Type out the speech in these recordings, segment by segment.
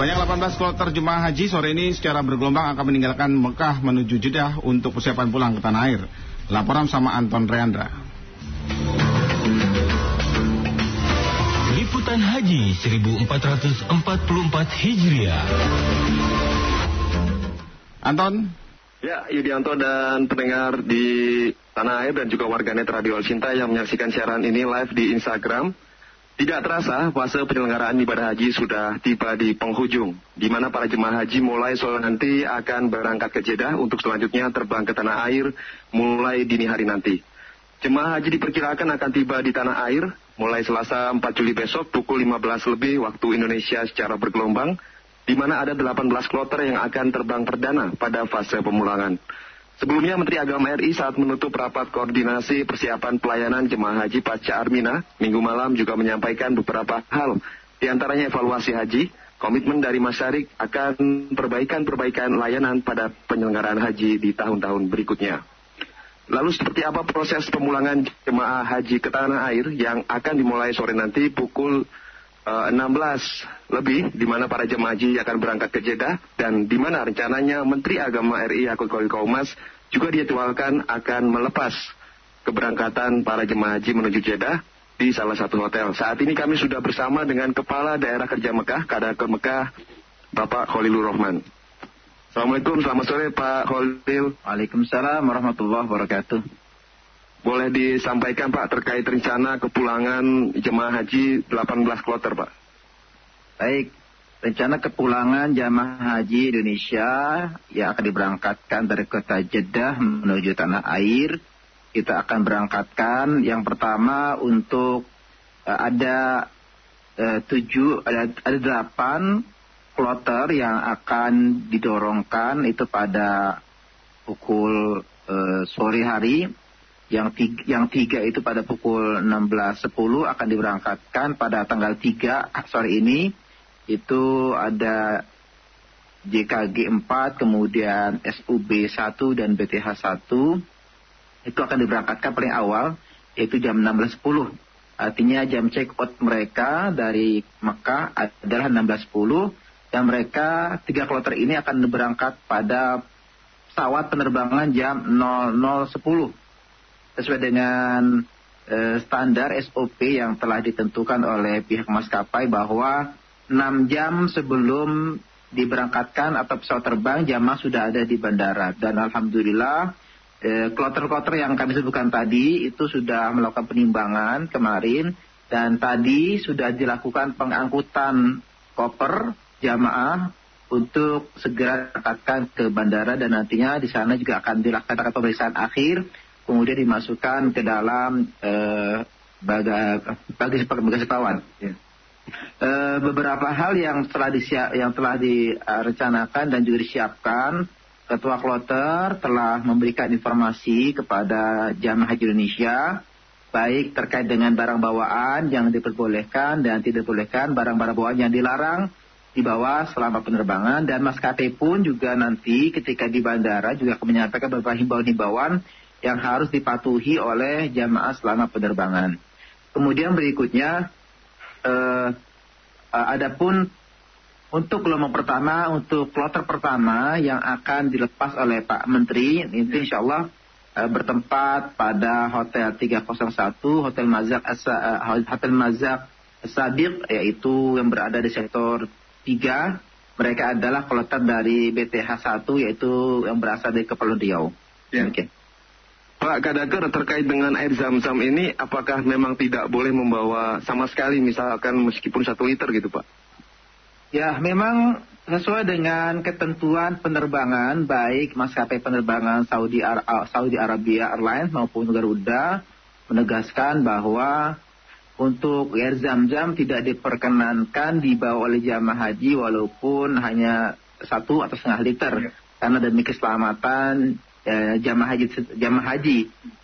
Banyak 18 kloter jemaah haji sore ini secara bergelombang akan meninggalkan Mekah menuju Jeddah untuk persiapan pulang ke tanah air. Laporan sama Anton Reandra. Liputan Haji 1444 Hijriah. Anton, Ya, Yudianto dan pendengar di Tanah Air dan juga warganet Radio Al Cinta yang menyaksikan siaran ini live di Instagram. Tidak terasa, fase penyelenggaraan ibadah haji sudah tiba di penghujung, di mana para jemaah haji mulai sore nanti akan berangkat ke Jeddah untuk selanjutnya terbang ke tanah air mulai dini hari nanti. Jemaah haji diperkirakan akan tiba di tanah air mulai Selasa 4 Juli besok pukul 15 lebih waktu Indonesia secara bergelombang di mana ada 18 kloter yang akan terbang perdana pada fase pemulangan. Sebelumnya Menteri Agama RI saat menutup rapat koordinasi persiapan pelayanan jemaah haji pasca Armina, minggu malam juga menyampaikan beberapa hal, di antaranya evaluasi haji, komitmen dari masyarakat akan perbaikan-perbaikan layanan pada penyelenggaraan haji di tahun-tahun berikutnya. Lalu seperti apa proses pemulangan jemaah haji ke tanah air yang akan dimulai sore nanti pukul uh, 16 lebih di mana para jemaah haji akan berangkat ke Jeddah dan di mana rencananya Menteri Agama RI Yakut Kolil Kaumas juga dijadwalkan akan melepas keberangkatan para jemaah haji menuju Jeddah di salah satu hotel. Saat ini kami sudah bersama dengan Kepala Daerah Kerja Mekah, Kadaker Mekah, Bapak Khalilur Rahman. Assalamualaikum, selamat sore Pak Khalil. Waalaikumsalam warahmatullahi wabarakatuh. Boleh disampaikan Pak terkait rencana kepulangan jemaah haji 18 kloter Pak? Baik, rencana kepulangan jemaah haji Indonesia yang akan diberangkatkan dari kota Jeddah menuju tanah air. Kita akan berangkatkan yang pertama untuk uh, ada uh, tujuh, ada, ada delapan kloter yang akan didorongkan itu pada pukul uh, sore hari yang tiga, yang tiga itu pada pukul 16.10 akan diberangkatkan pada tanggal 3 sore ini itu ada JKG 4 kemudian SUB 1 dan BTH 1 itu akan diberangkatkan paling awal yaitu jam 16.10 artinya jam check out mereka dari Mekah adalah 16.10 dan mereka tiga kloter ini akan berangkat pada pesawat penerbangan jam 00.10 sesuai dengan eh, standar SOP yang telah ditentukan oleh pihak maskapai bahwa 6 jam sebelum diberangkatkan atau pesawat terbang jamaah sudah ada di bandara dan alhamdulillah eh, kloter-kloter yang kami sebutkan tadi itu sudah melakukan penimbangan kemarin dan tadi sudah dilakukan pengangkutan koper jamaah untuk segera berangkatkan ke bandara dan nantinya di sana juga akan dilaksanakan pemeriksaan akhir kemudian dimasukkan ke dalam eh, baga, bagasi pawan. Ya. Eh, beberapa hal yang telah disiap, yang telah direncanakan dan juga disiapkan, Ketua Kloter telah memberikan informasi kepada jamaah haji Indonesia, baik terkait dengan barang bawaan yang diperbolehkan dan tidak diperbolehkan, barang-barang bawaan yang dilarang dibawa selama penerbangan dan maskapai pun juga nanti ketika di bandara juga akan menyampaikan beberapa himbauan-himbauan yang harus dipatuhi oleh jamaah selama penerbangan. Kemudian berikutnya, eh, eh, adapun untuk gelombang pertama, untuk kloter pertama yang akan dilepas oleh Pak Menteri, itu insya Allah eh, bertempat pada Hotel 301, Hotel Mazak, eh, Hotel Mazak Sadiq, yaitu yang berada di sektor 3. Mereka adalah kloter dari BTH 1, yaitu yang berasal dari Kepulauan Riau. Ya. Okay. Pak Kadaker terkait dengan air zam-zam ini apakah memang tidak boleh membawa sama sekali misalkan meskipun satu liter gitu Pak? Ya memang sesuai dengan ketentuan penerbangan baik maskapai penerbangan Saudi, Ar Saudi Arabia Airlines maupun Garuda menegaskan bahwa untuk air zam-zam tidak diperkenankan dibawa oleh jamaah haji walaupun hanya satu atau setengah liter ya. karena demi keselamatan eh, jamaah haji jamaah haji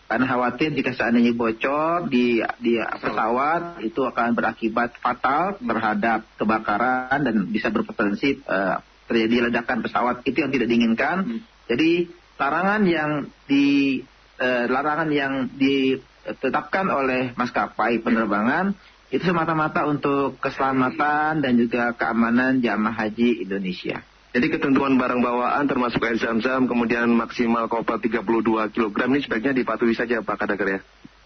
karena khawatir jika seandainya bocor di di pesawat itu akan berakibat fatal terhadap kebakaran dan bisa berpotensi eh, terjadi ledakan pesawat itu yang tidak diinginkan hmm. jadi larangan yang di eh, larangan yang ditetapkan oleh maskapai penerbangan Itu semata-mata untuk keselamatan dan juga keamanan jamaah haji Indonesia. Jadi ketentuan barang bawaan termasuk air zam-zam kemudian maksimal kopel 32 kg ini sebaiknya dipatuhi saja Pak Kadaker ya?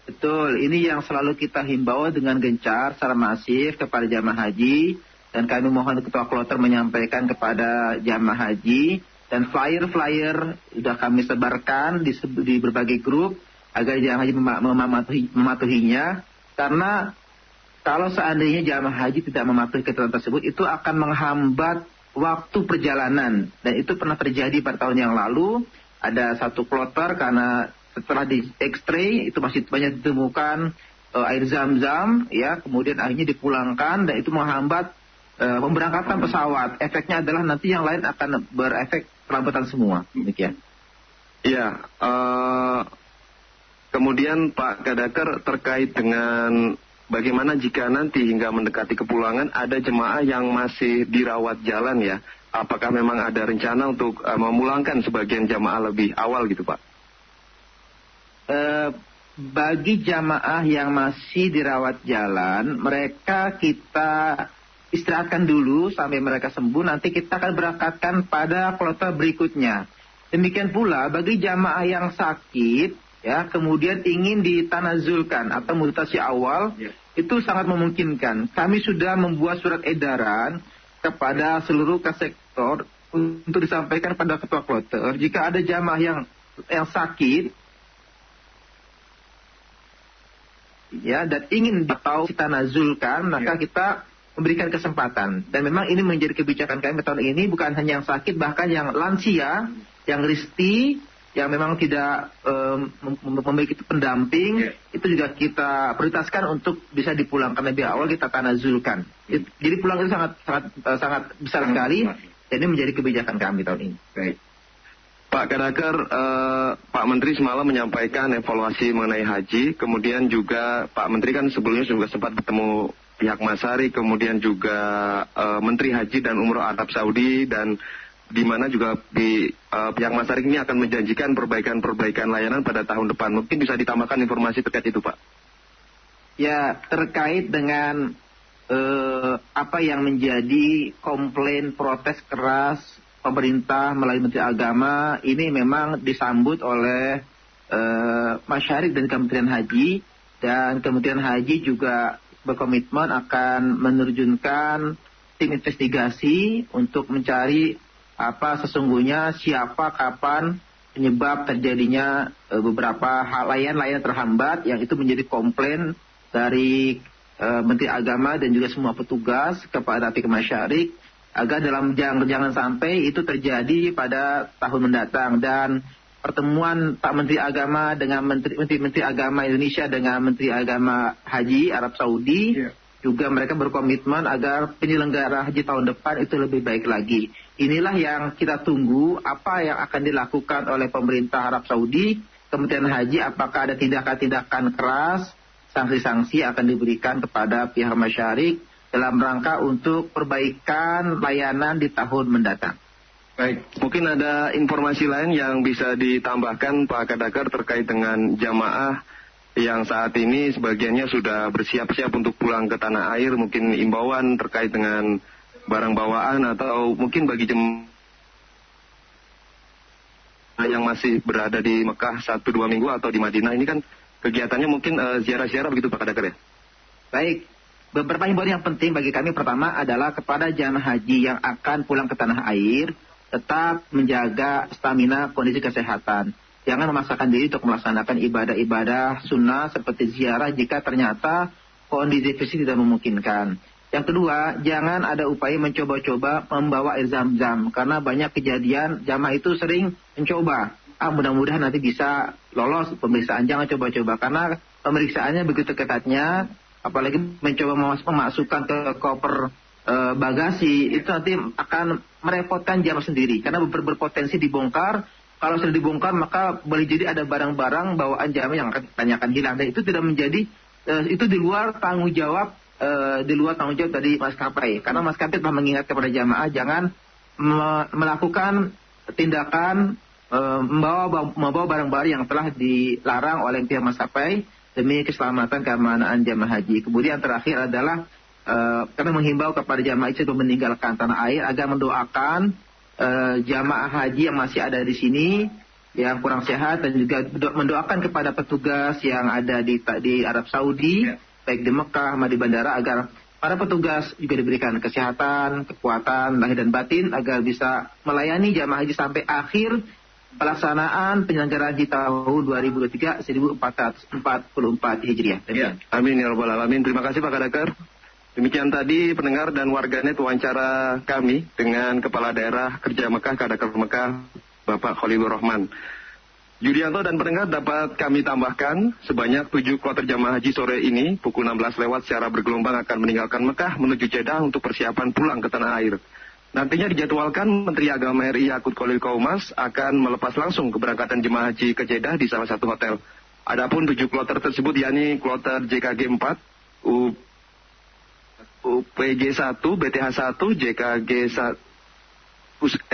Betul, ini yang selalu kita himbau dengan gencar secara masif kepada jamaah haji. Dan kami mohon Ketua Kloter menyampaikan kepada jamaah haji. Dan flyer-flyer sudah kami sebarkan di, di berbagai grup agar jamaah haji mematuhi, mematuhinya. Karena kalau seandainya jamaah haji tidak mematuhi ketentuan tersebut itu akan menghambat waktu perjalanan. Dan itu pernah terjadi pada tahun yang lalu. Ada satu kloter karena setelah di X-ray itu masih banyak ditemukan uh, air zam-zam ya. Kemudian akhirnya dipulangkan dan itu menghambat uh, pemberangkatan pesawat. Efeknya adalah nanti yang lain akan berefek kelambatan semua. Demikian. Iya uh, kemudian Pak Kadaker terkait dengan bagaimana jika nanti hingga mendekati kepulangan ada jemaah yang masih dirawat jalan ya apakah memang ada rencana untuk uh, memulangkan sebagian jamaah lebih awal gitu Pak Eh, bagi jamaah yang masih dirawat jalan, mereka kita istirahatkan dulu sampai mereka sembuh. Nanti kita akan berangkatkan pada kloter berikutnya. Demikian pula bagi jamaah yang sakit, ya kemudian ingin ditanazulkan atau mutasi awal, ya. Itu sangat memungkinkan. Kami sudah membuat surat edaran kepada seluruh sektor untuk disampaikan pada ketua kloter. Jika ada jamaah yang yang sakit, ya dan ingin atau kita nazulkan maka ya. kita memberikan kesempatan dan memang ini menjadi kebijakan kami tahun ini bukan hanya yang sakit bahkan yang lansia yang risti yang memang tidak um, memiliki pendamping yeah. itu juga kita prioritaskan untuk bisa dipulangkan lebih awal kita tanazulkan. Yeah. Jadi pulang itu sangat sangat sangat besar sekali dan ini menjadi kebijakan kami tahun ini. Baik. Pak Kadaker, eh, Pak Menteri semalam menyampaikan evaluasi mengenai haji, kemudian juga Pak Menteri kan sebelumnya juga sempat bertemu pihak Masari, kemudian juga eh, Menteri Haji dan Umroh Arab Saudi dan di mana juga di eh, pihak Masari ini akan menjanjikan perbaikan-perbaikan layanan pada tahun depan. Mungkin bisa ditambahkan informasi terkait itu, Pak. Ya, terkait dengan eh, apa yang menjadi komplain protes keras pemerintah melalui Menteri Agama ini memang disambut oleh uh, masyarakat dan Kementerian Haji dan Kementerian Haji juga berkomitmen akan menerjunkan tim investigasi untuk mencari apa sesungguhnya siapa kapan penyebab terjadinya uh, beberapa hal lain-lain terhambat yang itu menjadi komplain dari uh, Menteri Agama dan juga semua petugas kepada pihak masyarakat agar dalam jangan, jangan sampai itu terjadi pada tahun mendatang dan pertemuan Pak Menteri Agama dengan Menteri Menteri, Menteri Agama Indonesia dengan Menteri Agama Haji Arab Saudi yeah. juga mereka berkomitmen agar penyelenggara haji tahun depan itu lebih baik lagi. Inilah yang kita tunggu apa yang akan dilakukan oleh pemerintah Arab Saudi Kementerian Haji apakah ada tindakan-tindakan keras sanksi-sanksi akan diberikan kepada pihak masyarakat dalam rangka untuk perbaikan layanan di tahun mendatang. Baik, mungkin ada informasi lain yang bisa ditambahkan Pak Kadakar terkait dengan jamaah yang saat ini sebagiannya sudah bersiap-siap untuk pulang ke tanah air, mungkin imbauan terkait dengan barang bawaan atau mungkin bagi jemaah yang masih berada di Mekah satu dua minggu atau di Madinah ini kan kegiatannya mungkin uh, ziarah-ziarah begitu Pak Kadakar ya? Baik, Beberapa himbauan yang penting bagi kami pertama adalah kepada jamaah haji yang akan pulang ke tanah air tetap menjaga stamina kondisi kesehatan. Jangan memaksakan diri untuk melaksanakan ibadah-ibadah sunnah seperti ziarah jika ternyata kondisi fisik tidak memungkinkan. Yang kedua, jangan ada upaya mencoba-coba membawa air zam-zam. Karena banyak kejadian jamaah itu sering mencoba. Ah, mudah-mudahan nanti bisa lolos pemeriksaan. Jangan coba-coba. Karena pemeriksaannya begitu ketatnya apalagi mencoba memasukkan ke koper e, bagasi itu nanti akan merepotkan jamaah sendiri. Karena ber berpotensi dibongkar. Kalau sudah dibongkar maka boleh jadi ada barang-barang bawaan jamaah yang akan tanyakan hilang dan itu tidak menjadi e, itu di luar tanggung jawab e, di luar tanggung jawab dari maskapai karena maskapai telah mengingat kepada jamaah jangan me melakukan tindakan e, membawa membawa barang-barang yang telah dilarang oleh pihak maskapai demi keselamatan keamanan jamaah haji. Kemudian terakhir adalah uh, kami menghimbau kepada jamaah haji untuk meninggalkan tanah air agar mendoakan uh, jamaah haji yang masih ada di sini yang kurang sehat dan juga mendoakan kepada petugas yang ada di di Arab Saudi ya. Baik di Mekah maupun di bandara agar para petugas juga diberikan kesehatan, kekuatan lahir dan batin agar bisa melayani jamaah haji sampai akhir pelaksanaan penyelenggaraan di tahun 2023 1444 Hijriah. Ya, amin ya rabbal alamin. Terima kasih Pak Kadakar. Demikian tadi pendengar dan warganet wawancara kami dengan Kepala Daerah Kerja Mekah Kadakar Mekah Bapak Khalilur Rahman. Yudianto dan pendengar dapat kami tambahkan sebanyak tujuh kloter jamaah haji sore ini pukul 16 lewat secara bergelombang akan meninggalkan Mekah menuju Jeddah untuk persiapan pulang ke tanah air. Nantinya dijadwalkan Menteri Agama RI Yakut Kolil Kaumas akan melepas langsung keberangkatan jemaah haji ke Jeddah di salah satu hotel. Adapun tujuh kloter tersebut yakni kloter JKG 4, UPG 1, BTH 1, JKG 1,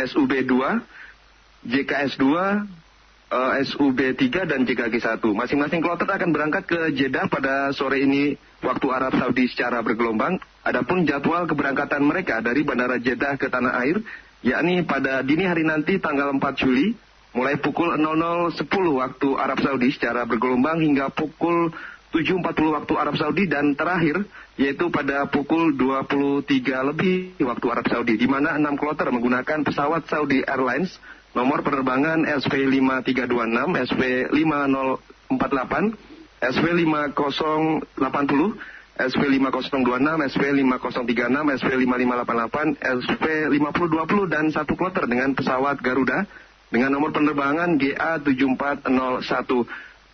SUB 2, JKS 2, uh, SUB 3 dan JKG 1. Masing-masing kloter akan berangkat ke Jeddah pada sore ini waktu Arab Saudi secara bergelombang. Adapun jadwal keberangkatan mereka dari Bandara Jeddah ke tanah air yakni pada dini hari nanti tanggal 4 Juli mulai pukul 00.10 waktu Arab Saudi secara bergelombang hingga pukul 7.40 waktu Arab Saudi dan terakhir yaitu pada pukul 23 lebih waktu Arab Saudi di mana enam kloter menggunakan pesawat Saudi Airlines nomor penerbangan SV5326, SV5048, SV5080, SV5026, SV5036, SV5588, SV5020 dan satu kloter dengan pesawat Garuda dengan nomor penerbangan GA7401.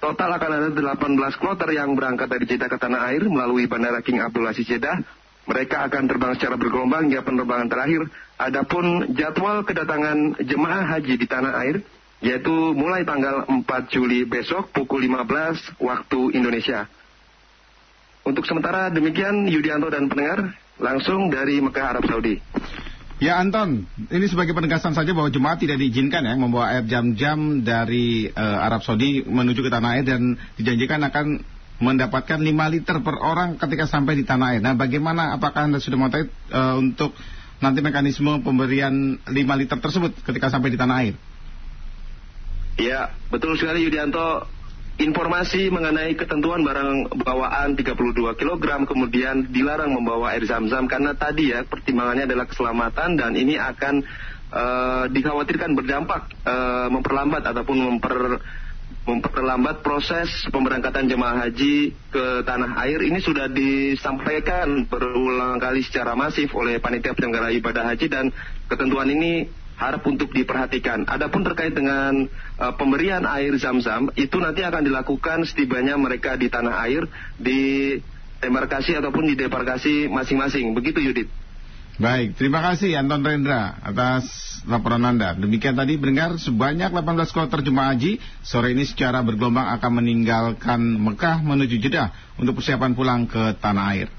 Total akan ada 18 kloter yang berangkat dari Jeddah ke tanah air melalui Bandara King Abdul Aziz Jeddah mereka akan terbang secara bergelombang hingga penerbangan terakhir. Adapun jadwal kedatangan jemaah haji di tanah air yaitu mulai tanggal 4 Juli besok pukul 15 waktu Indonesia. Untuk sementara demikian Yudianto dan pendengar langsung dari Mekah Arab Saudi. Ya Anton, ini sebagai penegasan saja bahwa jemaah tidak diizinkan ya membawa air jam-jam dari uh, Arab Saudi menuju ke tanah air dan dijanjikan akan mendapatkan 5 liter per orang ketika sampai di tanah air. Nah, bagaimana apakah Anda sudah mengetahui uh, untuk nanti mekanisme pemberian 5 liter tersebut ketika sampai di tanah air? Ya, betul sekali Yudianto. Informasi mengenai ketentuan barang bawaan 32 kg kemudian dilarang membawa air zam-zam karena tadi ya pertimbangannya adalah keselamatan dan ini akan uh, dikhawatirkan berdampak uh, memperlambat ataupun memper memperlambat proses pemberangkatan jemaah haji ke tanah air ini sudah disampaikan berulang kali secara masif oleh panitia penyelenggara ibadah haji dan ketentuan ini harap untuk diperhatikan. Adapun terkait dengan uh, pemberian air zam-zam itu nanti akan dilakukan setibanya mereka di tanah air di embarkasi ataupun di debarkasi masing-masing. Begitu Yudit. Baik, terima kasih Anton Rendra atas laporan Anda. Demikian tadi mendengar sebanyak 18 kloter jemaah haji sore ini secara bergelombang akan meninggalkan Mekah menuju Jeddah untuk persiapan pulang ke tanah air.